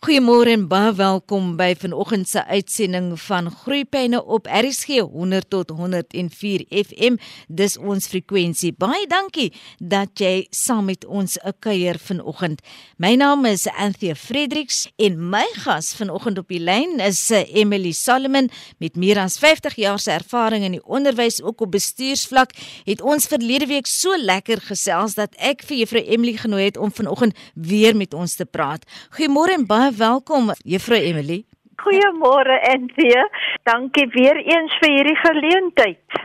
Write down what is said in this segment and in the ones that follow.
Goeiemôre en baie welkom by vanoggend se uitsending van Groeipyne op RSG 100 tot 104 FM. Dis ons frekwensie. Baie dankie dat jy saam met ons 'n kuier vanoggend. My naam is Anthea Fredericks en my gas vanoggend op die lyn is eh, Emily Solomon met meer as 50 jaar se ervaring in die onderwys ook op bestuursvlak. Het ons verlede week so lekker gesels dat ek vir juffrou Emily genooi het om vanoggend weer met ons te praat. Goeiemôre en baie welkom juffrou Emily. Goeiemôre Anthea. Dankie weer eens vir hierdie geleentheid.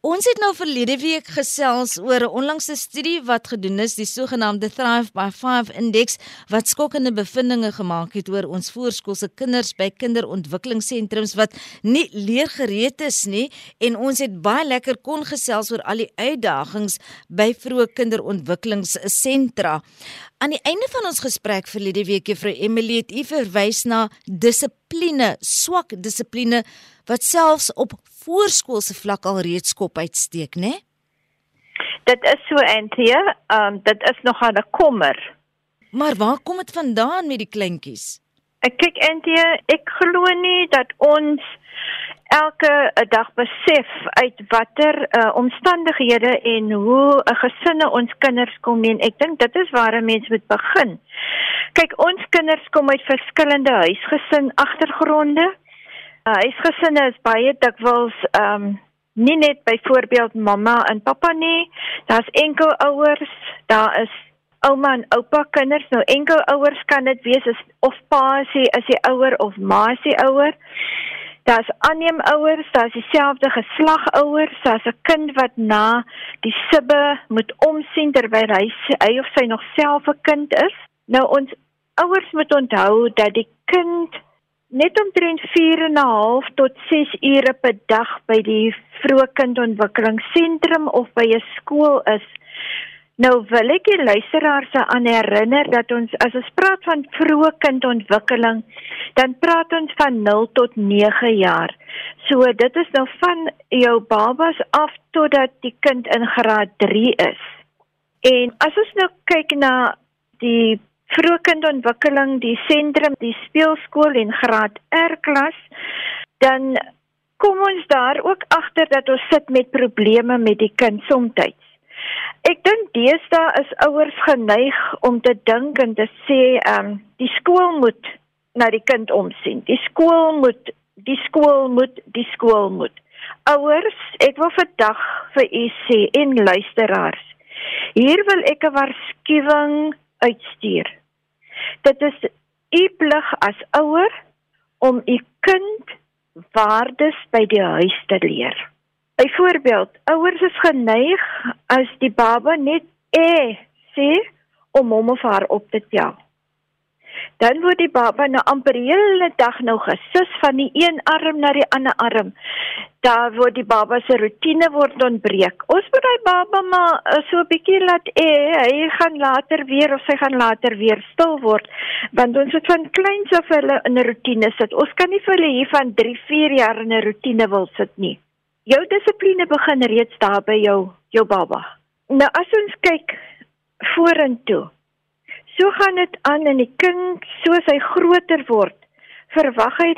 Ons het nou verlede week gesels oor 'n onlangse studie wat gedoen is, die sogenaamde Thrive by 5 Index wat skokkende bevindinge gemaak het oor ons voorskoolse kinders by kinderontwikkelingssentrums wat nie leergereed is nie en ons het baie lekker kon gesels oor al die uitdagings by vroeë kinderontwikkelingssentra. Aan die einde van ons gesprek verlede week juffrou Emily het u verwys na dissipline, swak dissipline wat selfs op voorskoolse vlak al reeds kop uitsteek, né? Dit is so Anthea, um, dit is nog 'n kommer. Maar waar kom dit vandaan met die kleintjies? Ek kyk Anthea, ek glo nie dat ons elke eh, dag besef uit watter uh, omstandighede en hoe 'n uh, gesinne ons kinders kom en ek dink dit is waar 'n mens moet begin. Kyk, ons kinders kom uit verskillende huisgesin agtergronde. Uh, huisgesinne is baie dikwels ehm um, nie net byvoorbeeld mamma en pappa nie, daar's enkel ouers, daar is ouma en oupa kinders. Nou enkel ouers kan dit wees as of pa is die ouer of ma is die ouer. Daar's aanneemouers, daar's dieselfde geslagouers, daar's 'n kind wat na die sibbe moet omsien terwyl hy hy of sy nog self 'n kind is. Nou ons ouers moet onthou dat die kind net omtrent 4 en 'n half tot 6 ure per dag by die vroeë kindontwikkelingsentrum of by 'n skool is. Nou wil ek die luisteraars aan herinner dat ons as ons praat van vroeë kindontwikkeling, dan praat ons van 0 tot 9 jaar. So dit is nou van jou babas af totdat die kind in graad 3 is. En as ons nou kyk na die vroeë kindontwikkeling, die sentrum, die speelskool en graad R klas, dan kom ons daar ook agter dat ons sit met probleme met die kind soms. Ek dink deesdae is ouers geneig om te dink en te sê, ehm, um, die skool moet na die kind omsien. Die skool moet die skool moet die skool moet. Ouers, ek wil vandag vir u sê en luisteraars. Hier wil ek 'n waarskuwing uitstuur. Dit is u plig as ouer om u kind waardes by die huis te leer. Byvoorbeeld, ouers is geneig as die baba net e sê om hom of haar op te tel. Dan word die baba nou amper die hele dag nou gesus van die een arm na die ander arm. Daar word die baba se rotine word ontbreek. Ons moet hy baba maar uh, so 'n bietjie laat e, hy gaan later weer of sy gaan later weer stil word. Want ons het van kleins af hulle in 'n rotine sit. Ons kan nie vir hulle hier van 3, 4 jaar in 'n rotine wil sit nie jou dissipline begin reeds daar by jou jou baba. Nou as ons kyk vorentoe. So gaan dit aan in die kind soos hy groter word. Verwag hy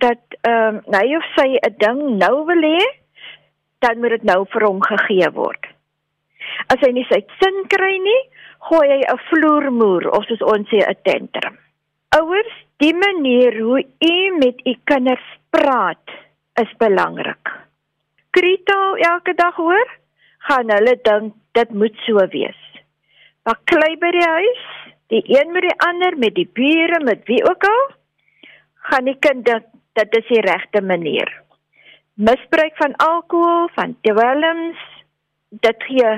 dat ehm um, hy of sy 'n ding nou wil hê, dan moet dit nou vir hom gegee word. As hy nie sy sin kry nie, gooi hy 'n vloermoer of soos ons sê 'n tantrum. Ouers, die manier hoe u met u kinders praat is belangrik skrietaal elke dag hoor, gaan hulle dink dit moet so wees. Maar klei by die huis, die een met die ander, met die bure, met wie ook al, gaan die kind dit dit is die regte manier. Misbruik van alkohol, van dwelms, dit gee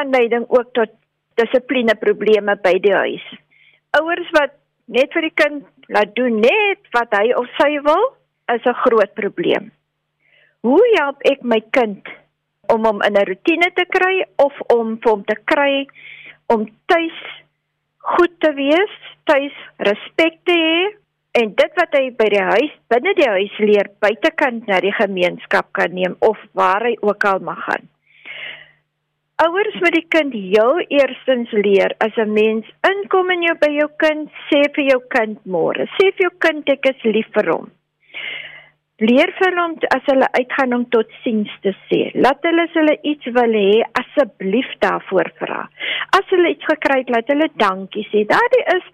aanleiding ook tot dissipline probleme by die huis. Ouers wat net vir die kind laat doen net wat hy of sy wil, is 'n groot probleem. Hoe help ek my kind om hom in 'n rotine te kry of om hom te kry om tuis goed te wees, tuis respek te hê en dit wat hy by die huis binne die huis leer buitekant na die gemeenskap kan neem of waar hy ook al mag gaan. Ouers moet die kind jou eerstens leer as 'n mens inkom in jou by jou kind, sê vir jou kind môre. Sê vir jou kind ek is lief vir hom. Leer vir hom as hulle uitgaan om tot siens te sê. Laat hulle as hulle iets wil hê, asseblief daarvoor vra. As hulle iets gekry het, laat hulle dankie sê. Daardie is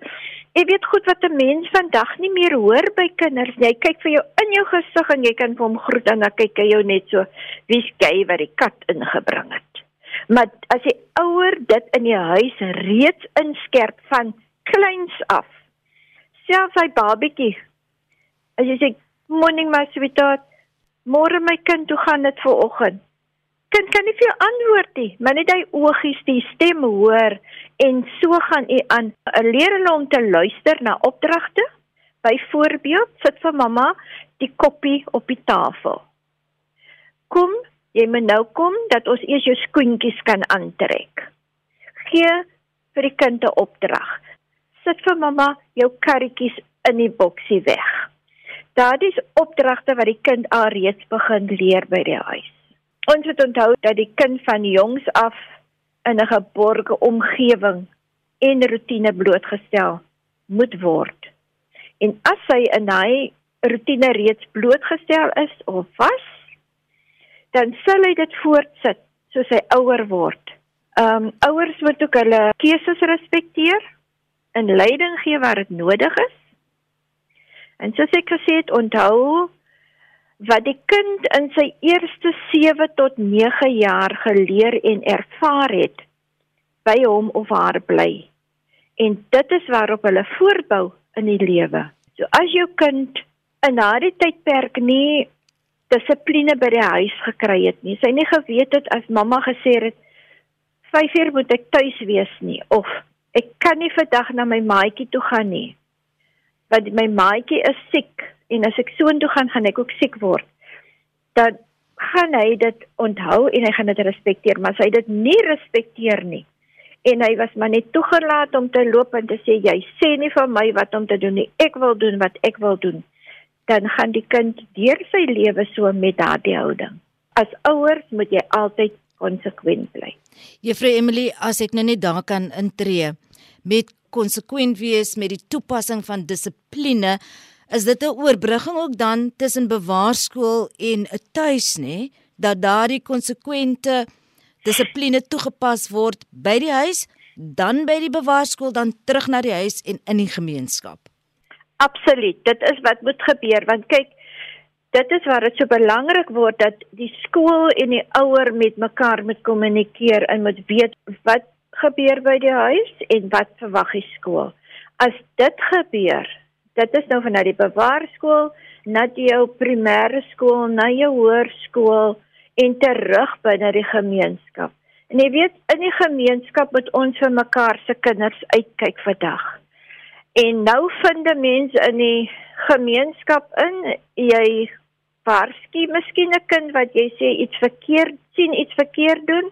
Jy weet goed wat 'n mens vandag nie meer hoor by kinders. Jy kyk vir jou in jou gesig en jy kan vir hom groet en dan kyk hy jou net so, wie's gey wat die kat ingebring het. Maar as jy ouer dit in die huis reeds inskerp van kleins af. Selfs hy babietjie. As jy sê morning my sweetheart, môre my kind, hoe gaan dit vir oggend? Kind kan nie vir jou antwoord nie, maar net hy oogies die stem hoor en so gaan u aan. Leer hulle om te luister na opdragte. Byvoorbeeld, sit vir mamma die koppie op die tafel. Kom Jy moet nou kom dat ons eers jou skoentjies kan aantrek. Gee vir die kind 'n opdrag. Sit vir mamma jou karretjies in die boksie weg. Daardie opdragte wat die kind alreeds begin leer by die huis. Ons moet onthou dat die kind van jongs af in 'n geborge omgewing en rotine blootgestel moet word. En as hy in hy rotine reeds blootgestel is of was, dan sal hy dit voortsit soos hy ouer word. Ehm um, ouers moet ook hulle keuses respekteer en leiding gee waar dit nodig is. En soos ek gesê het, onthou wat die kind in sy eerste 7 tot 9 jaar geleer en ervaar het by hom of haar bly. En dit is waarop hulle voortbou in die lewe. So as jou kind in daardie tydperk nie dissipline by die huis gekry het nie. Sy nie geweet het as mamma gesê het 5 uur moet ek tuis wees nie of ek kan nie vandag na my maatjie toe gaan nie. Want my maatjie is siek en as ek soontoe gaan gaan ek ook siek word. Dan gaan hy dit onthou en hy gaan dit respekteer, maar as hy dit nie respekteer nie en hy was maar net toegelaat om te loop en te sê jy sê nie vir my wat om te doen nie. Ek wil doen wat ek wil doen dan gaan die kind deur sy lewe so met daardie houding. As ouers moet jy altyd konsekwent bly. Juffrou Emily, as ek nou net daar kan intree met konsekwent wees met die toepassing van dissipline, is dit 'n oorbrugging ook dan tussen bewaarskool en 'n tuis, nê, dat daardie konsekwente dissipline toegepas word by die huis, dan by die bewaarskool, dan terug na die huis en in die gemeenskap. Absoluut. Dit is wat moet gebeur want kyk dit is waar dit so belangrik word dat die skool en die ouer met mekaar moet kommunikeer en moet weet wat gebeur by die huis en wat verwag die skool. As dit gebeur, dit is nou vanuit die bewaarskool na jou primêre skool, na jou hoërskool en terug binne die gemeenskap. En jy weet in die gemeenskap moet ons vir mekaar se kinders uitkyk vandag. En nou vind 'n mens in die gemeenskap in jy waarsku miskien 'n kind wat jy sê iets verkeerd sien, iets verkeerd doen.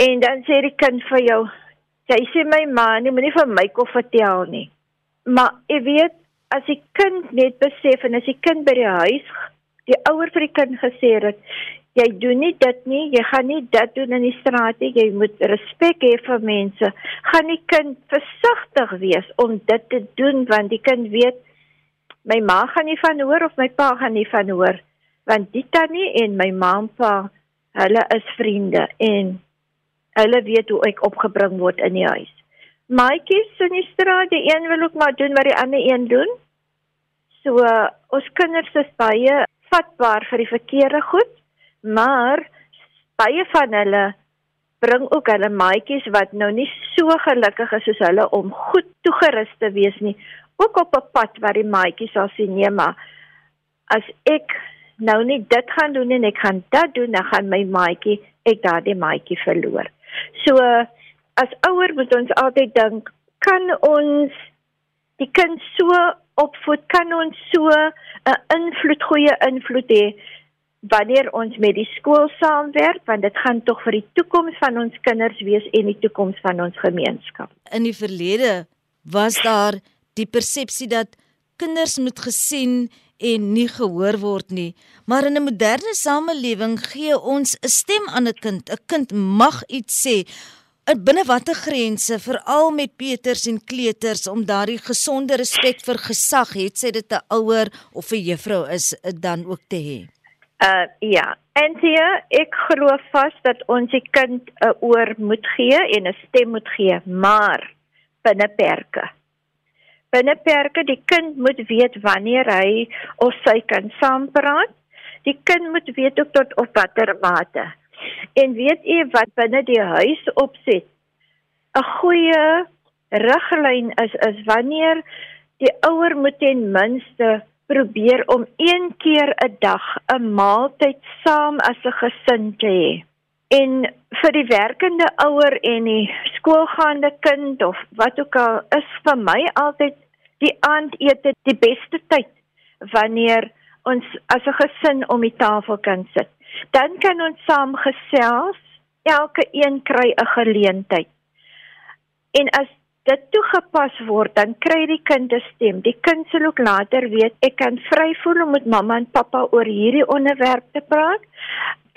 En dan sê die kind vir jou, jy sê my ma, jy moenie vir my kof vertel nie. Maar jy weet as die kind net besef en as die kind by die huis die ouer vir die kind gesê het, jy doen nie dit nie, jy gaan nie dit doen in die straat nie, jy moet respek hê vir mense. Gaan die kind versigtig wees om dit te doen want die kind weet my ma gaan nie van hoor of my pa gaan nie van hoor want die tannie en my ma en pa hulle is vriende en hulle weet hoe ek opgebring word in die huis. Maatjies in die straat, die een wil ook maar doen wat die ander een doen. So uh, ons kinders is baie vatbaar vir die verkeerde goed maar baie van hulle bring ook hulle maatjies wat nou nie so gelukkig is soos hulle om goed toegerus te wees nie ook op 'n pad waar die maatjies sal sien nee maar as ek nou nie dit gaan doen en ek gaan dit doen dan gaan my maatjie ek daardie maatjie verloor so as ouer moet ons altyd dink kan ons die kind so opvoed kan ons so 'n invloed goeie invloed hê wanneer ons met die skool saamwerk want dit gaan tog vir die toekoms van ons kinders wees en die toekoms van ons gemeenskap. In die verlede was daar die persepsie dat kinders moet gesien en nie gehoor word nie. Maar in 'n moderne samelewing gee ons 'n stem aan 'n kind. 'n Kind mag iets sê in binne watter grense veral met Peters en kleuters om daardie gesonde respek vir gesag het sy dit 'n ouer of 'n juffrou is dan ook te hê. Uh ja, en hier ek glo vas dat ons die kind 'n oor moet gee en 'n stem moet gee, maar binne perke. Binne perke, die kind moet weet wanneer hy of sy kan saampraat. Die kind moet weet ook tot op watter mate. En weet u wat binne die huis opset? 'n Goeie riglyn is is wanneer die ouer moet ten minste probeer om een keer 'n dag 'n maaltyd saam as 'n gesin te hê. En vir die werkende ouer en die skoolgaande kind of wat ook al is vir my altyd die aandete die beste tyd wanneer ons as 'n gesin om die tafel kan sit. Dan kan ons saam gesels. Elke een kry 'n geleentheid. En as dit toegepas word, dan kry die kind 'n stem. Die kind sal ook later weet ek kan vry voel om met mamma en pappa oor hierdie onderwerp te praat.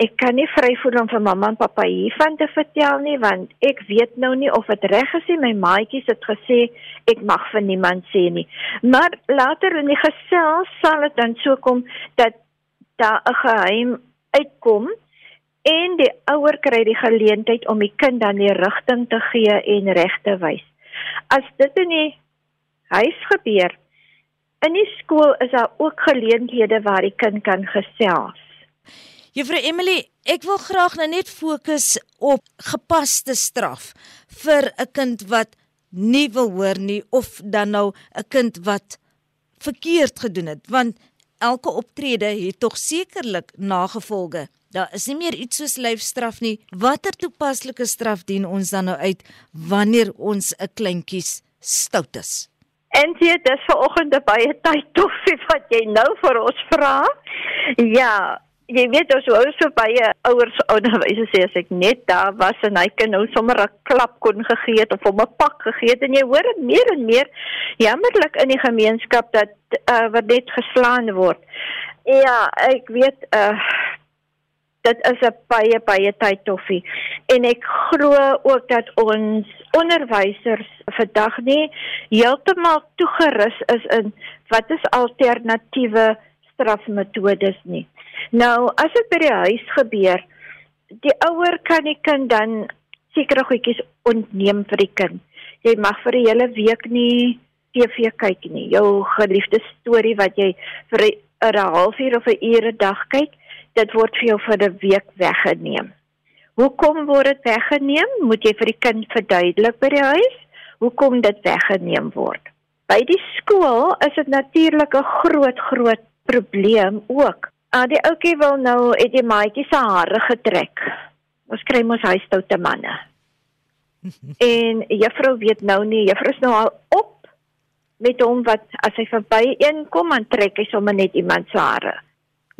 Ek kan nie vry voel om vir mamma en pappa hiervan te vertel nie want ek weet nou nie of dit reg is nie. My maatjies het gesê ek mag vir niemand sê nie. Maar later in die gesels sal dit dan so kom dat daar 'n geheim uitkom en die ouer kry die geleentheid om die kind dan die rigting te gee en reg te wys. As dit in die huis gebeur, in die skool is daar ook geleenthede waar die kind kan gesels. Juffrou Emily, ek wil graag nou net fokus op gepaste straf vir 'n kind wat nie wil hoor nie of dan nou 'n kind wat verkeerd gedoen het want elke optrede het tog sekerlik nagevolge. Daar is nie meer iets soos lyfstraf nie. Watter toepaslike straf dien ons dan nou uit wanneer ons 'n kleintjies stout is? En dit is vanoggend baie tyd toffie wat jy nou vir ons vra. Ja, jy weet ons hou so baie ouers onderwysers sê as ek net daar was en hy kan nou sommer 'n klap kon gegee het of hom 'n pak gegee het en jy hoor dit meer en meer jammerlik in die gemeenskap dat uh, wat net geslaan word. Ja, ek weet uh dit is 'n baie baie tyd toffie en ek glo ook dat ons onderwysers vandag nie heeltemal toegerus is in wat is alternatiewe strafmetodes nie. Nou, as dit by die huis gebeur, die ouer kan die kind dan sekere goedjies ontneem vir die kind. Jy mag vir 'n hele week nie TV kyk nie. Jou geliefde storie wat jy vir 'n halfuur of 'n uur 'n dag kyk, dit word vir jou vir 'n week weggeneem. Hoekom word dit weggeneem? Moet jy vir die kind verduidelik by die huis hoekom dit weggeneem word. By die skool is dit natuurlik 'n groot groot probleem ook. Ah die ouetjie wil nou het die maatjie se hare getrek. Ons kry mos huistoute manne. en juffrou weet nou nie, juffrou is nou al op met hom wat as hy verby een kom en trek hy sommer net iemand se hare.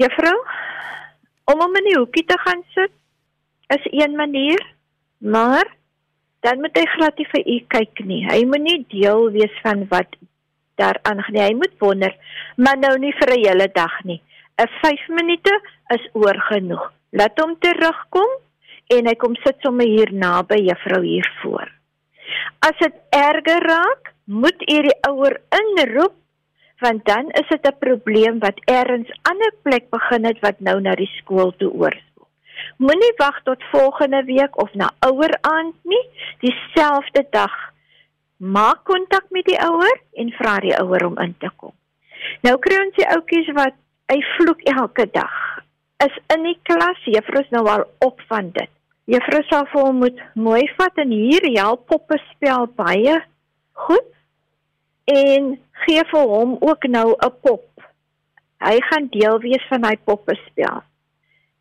Juffrou, om hom in die hoekie te gaan sit is een manier, maar dan moet hy glad nie vir u kyk nie. Hy moet nie deel wees van wat daar aangaan nie. Hy moet wonder, maar nou nie vir 'n hele dag nie. 'n 5 minute is oor genoeg. Laat hom terugkom en hy kom sit sommer hier naby juffrou hier voor. As dit erger raak, moet u die ouer inroep want dan is dit 'n probleem wat eers ander plek begin het wat nou na die skool toe oorspoel. Moenie wag tot volgende week of na ouer aand nie, dieselfde dag. Maak kontak met die ouer en vra die ouer om in te kom. Nou kry ons die ouetjies wat hy vloek elke dag. Is in die klas, juffrou is nou al op van dit. Juffrou sal vir hom moet mooi vat en hier help poppe spel baie goed en gee vir hom ook nou 'n pop. Hy gaan deel wees van hy poppe spel.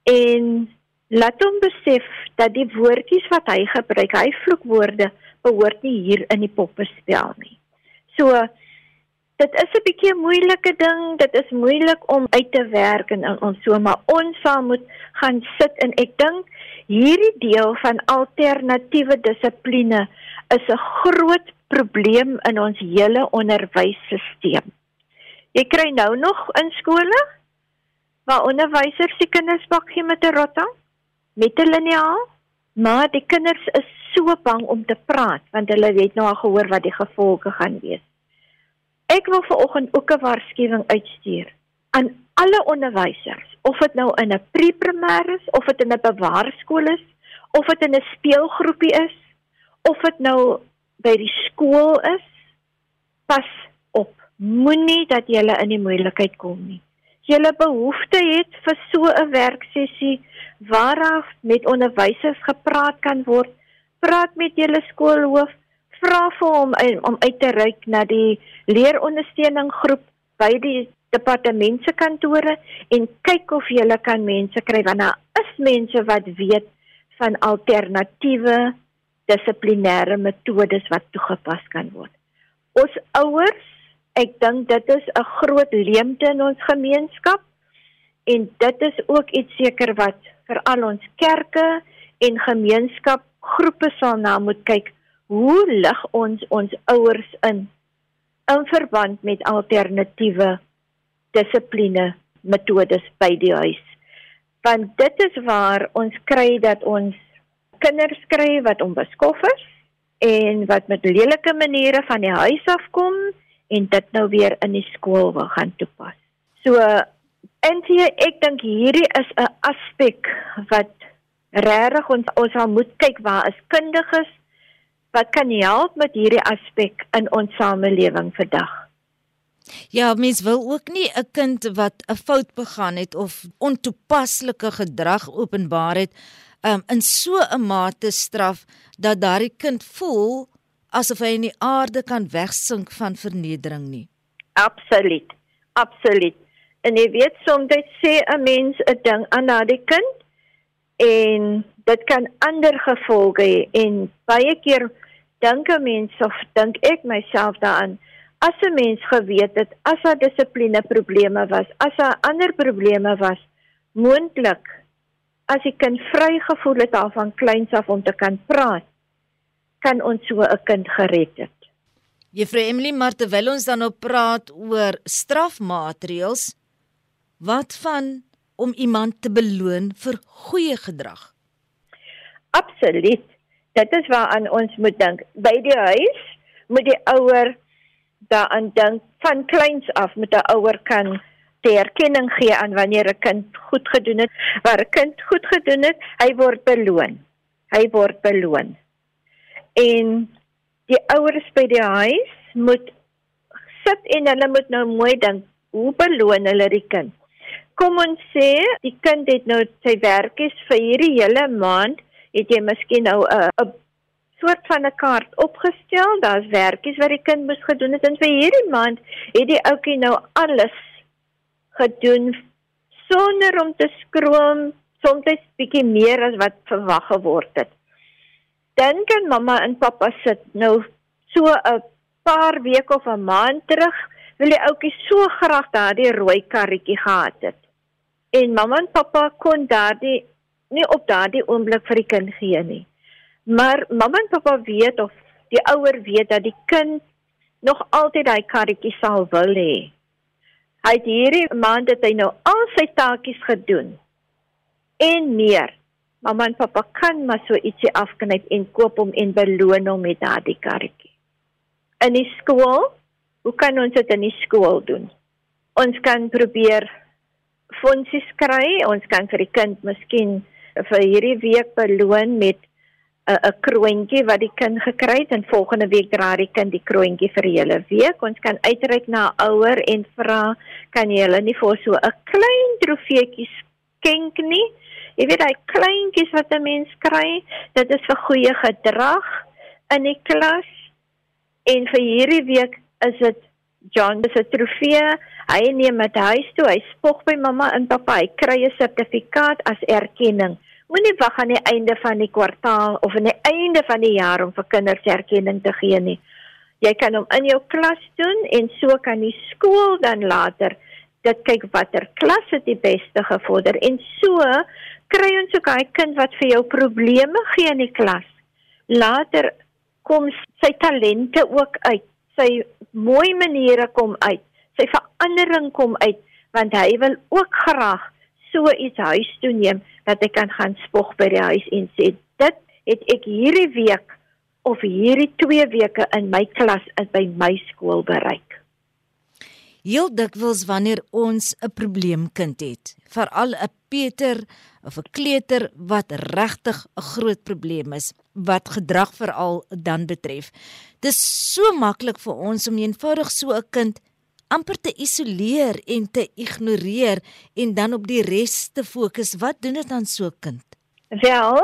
En laat hom besef dat die woordjies wat hy gebruik, hy vloekwoorde behoort nie hier in die poppe spel nie. So dit is 'n bietjie 'n moeilike ding. Dit is moeilik om uit te werk en ons so maar ons sal moet gaan sit en ek dink hierdie deel van alternatiewe dissipline is 'n groot probleem in ons hele onderwysstelsel. Jy kry nou nog in skole waar onderwysers die kinders bak gee met 'n rotting, met 'n liniaal, maar die kinders is so bang om te praat want hulle het nou al gehoor wat die gevolge gaan wees. Ek wil vanoggend ook 'n waarskuwing uitstuur aan alle onderwysers, of dit nou in 'n pre-primêr is, of dit in 'n bewaarskool is, of dit in 'n speelgroepie is, of dit nou by die skool is, pas op. Moenie dat jy in die moeilikheid kom nie. Jy 'n behoefte het vir so 'n werksessie waaraf met onderwysers gepraat kan word, praat met julle skoolhoof, vra vir hom om uit te reik na die leerondersteuning groep by die departement se kantore en kyk of jy kan mense kry want daar is mense wat weet van alternatiewe dissiplinêre metodes wat toegepas kan word. Ons ouers, ek dink dit is 'n groot leemte in ons gemeenskap en dit is ook iets seker wat vir al ons kerke en gemeenskap groepe sal na moet kyk hoe lig ons ons ouers in in verband met alternatiewe dissipline metodes by die huis. Want dit is waar ons kry dat ons kinders kry wat onbeskof is en wat met lelike maniere van die huis af kom en dit nou weer in die skool wil gaan toepas. So en hier ek dink hierdie is 'n aspek wat regtig ons ons moet kyk waar is kundiges wat kan help met hierdie aspek in ons samelewing vandag. Ja, mens wil ook nie 'n kind wat 'n fout begaan het of ontoepaslike gedrag openbaar het, um, in so 'n mate straf dat daardie kind voel asof hy in die aarde kan wegsink van vernedering nie. Absoluut. Absoluut. En jy weet soms sê 'n mens 'n ding aan daardie kind en dit kan ander gevolge hê en baie keer dink 'n mens of dink ek myself daaraan as 'n mens geweet het as daar dissipline probleme was, as daar ander probleme was, moontlik as die kind vrygevoel het af van kleins af om te kan praat, kan ons so 'n kind gered het. Juffrou Emily, maar terwyl ons dan op praat oor strafmaatreëls, wat van om iemand te beloon vir goeie gedrag? Absoluut. Dit is waaraan ons moet dink. By die huis moet die ouer daaraan dink van kleins af met 'n ouer kan die erkenning gee aan wanneer 'n kind goed gedoen het. Waar 'n kind goed gedoen het, hy word beloon. Hy word beloon. En die ouers by die huis moet sit en hulle moet nou mooi dink, hoe beloon hulle die kind? Kom ons sê die kind het nou sy werkies vir hierdie hele maand, het jy miskien nou 'n 'n soort van 'n kaart opgestel. Daar's werkies wat die kind moes gedoen het en vir hierdie maand het die ouetjie nou alles gedoen sonder om te skroom, soms bietjie meer as wat verwag geword het. Dan kan mamma en pappa sit nou so 'n paar weke of 'n maand terug wil die ouetjie so graag daardie rooi karretjie gehad het. En mamma en pappa kon daardie nie op daardie oomblik vir die kind gee nie. Maar mamma en pappa weet of die ouer weet dat die kind nog altyd daai karretjie sal wil hê. Hy het hierdie maand het hy nou al sy taakies gedoen. En meer. Mamma en pappa kan maar so ietsie afknyp en koop hom en beloon hom met daardie karretjie. In die skool, hoe kan ons dit in die skool doen? Ons kan probeer fondsies kry. Ons kan vir die kind miskien vir hierdie week beloon met 'n 'n kroontjie wat die kind gekry het en volgende week dra die kind die kroontjie vir die hele week. Ons kan uitreik na 'n ouer en vra kan jy hulle nie vir so 'n klein trofeetjie skenk nie? Jy weet daai kleintjies wat 'n mens kry, dit is vir goeie gedrag in die klas. En vir hierdie week is dit John se trofee. Hy neem dit huis toe. Hy spog by mamma en pappa. Hy kry 'n sertifikaat as erkenning. Moenie wag aan die einde van die kwartaal of aan die einde van die jaar om vir kinders erkenning te gee nie. Jy kan hom in jou klas doen en so kan die skool dan later dit kyk watter klas het die beste gevorder en so kry ons ook 'n kind wat vir jou probleme gee in die klas. Later kom sy talente ook uit. Sy mooi maniere kom uit. sy verandering kom uit want hy wil ook graag so iets huis toe neem dat hy kan gaan spog by die huis en sê dit het ek hierdie week of hierdie 2 weke in my klas by my skool bereik. Heel dikwels wanneer ons 'n probleemkind het, veral 'n Peter of 'n kleuter wat regtig 'n groot probleem is wat gedrag veral dan betref. Dis so maklik vir ons om eenvoudig so 'n kind amper te isoleer en te ignoreer en dan op die res te fokus. Wat doen dit dan so 'n kind? Wel,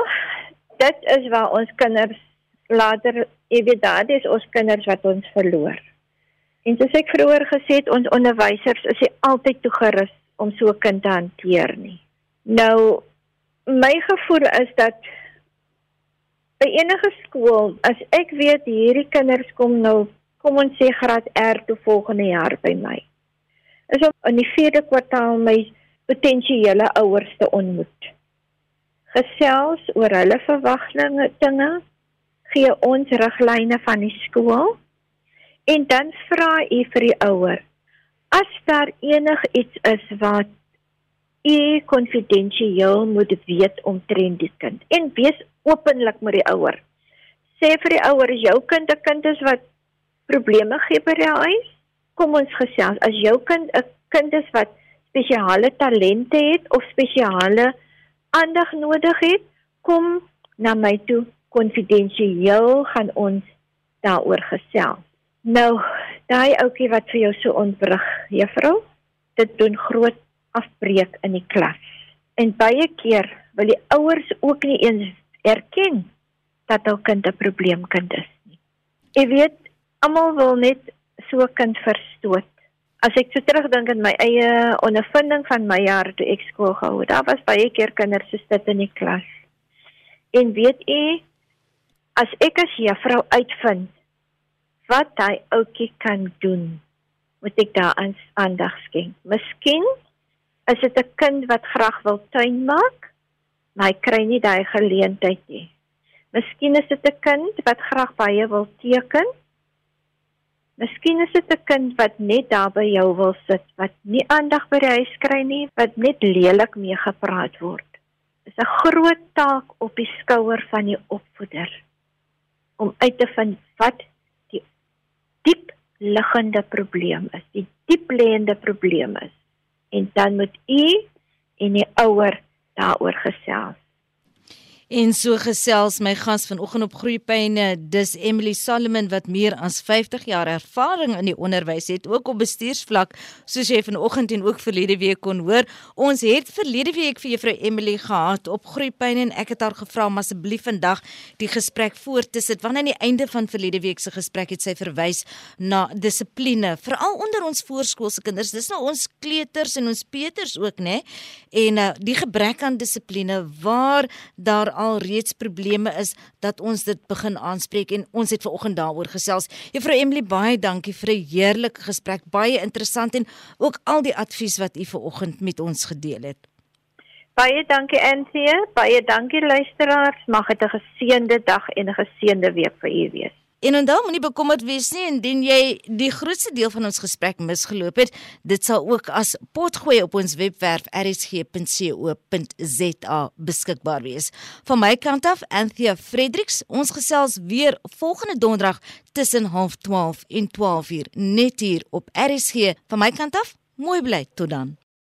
dit is waar ons kinders later, jy weet, daai is ons kinders wat ons verloor. En soos ek vroeër gesê het, ons onderwysers is nie altyd toegerus om so 'n kind te hanteer nie. Nou my gevoel is dat by enige skool, as ek weet hierdie kinders kom nou, kom ons sê graad R toe volgende jaar by my. Is om in die 4de kwartaal my potensiële ouers te ontmoet. Gesels oor hulle verwagtinge, gee ons riglyne van die skool En dan vra u vir die ouer as daar enigiets is wat u konfidensieel moet weet omtrent die kind en wees openlik met die ouer. Sê vir die ouer as jou kind 'n kind is wat probleme gee by die huis, kom ons gesels. As jou kind 'n kind is wat spesiale talente het of spesiale aandag nodig het, kom na my toe konfidensieel gaan ons daaroor gesels. Nou, daai ouetjie wat vir jou so ontbrug, juffrou, dit doen groot afbreek in die klas. En baie keer wil die ouers ook nie eens erken dat hul kind 'n probleemkind is nie. Jy weet, almal wil net so 'n kind verstoot. As ek so terugdink aan my eie ondervinding van my jare toe ek skool gehou het, daar was baie keer kinders so sit in die klas. En weet u, as ek as juffrou uitvind wat hy ouetjie kan doen, moet ek daaraan aandag skenk. Miskien is dit 'n kind wat graag wil tuin maak, maar hy kry nie daai geleentheid nie. Miskien is dit 'n kind wat graag baie wil teken. Miskien is dit 'n kind wat net daar by jou wil sit, wat nie aandag by die huis kry nie, wat net lelik mee gepraat word. Dit is 'n groot taak op die skouer van die opvoeder om uit te vind wat diep liggende probleem is, die diep lêende probleem is. En dan moet u en die ouer daaroor gesels. En so gesels my gas vanoggend op Groepyne, dis Emily Solomon wat meer as 50 jaar ervaring in die onderwys het, ook op bestuursvlak, soos jy vanoggend en ook verlede week kon hoor. Ons het verlede week vir juffrou Emily gehad op Groepyne en ek het haar gevra om asseblief vandag die gesprek voort te sit. Want aan die einde van verlede week se gesprek het sy verwys na dissipline, veral onder ons voorskoolse kinders. Dis nou ons kleuters en ons peters ook, né? En uh, die gebrek aan dissipline waar daar al reeds probleme is dat ons dit begin aanspreek en ons het ver oggend daaroor gesels. Juffrou Emily baie dankie vir 'n heerlike gesprek, baie interessant en ook al die advies wat u ver oggend met ons gedeel het. Baie dankie Anthea, baie dankie luisteraars. Mag dit 'n geseënde dag en 'n geseënde week vir u wees. En onthou moenie bekommerd wees nie indien jy die grootste deel van ons gesprek misgeloop het. Dit sal ook as potgooi op ons webwerf rsg.co.za beskikbaar wees. Van my kant af, Anthea Fredericks, ons gesels weer volgende donderdag tussen 12:30 en 12:00 net hier op RSG. Van my kant af, mooi bly tot dan.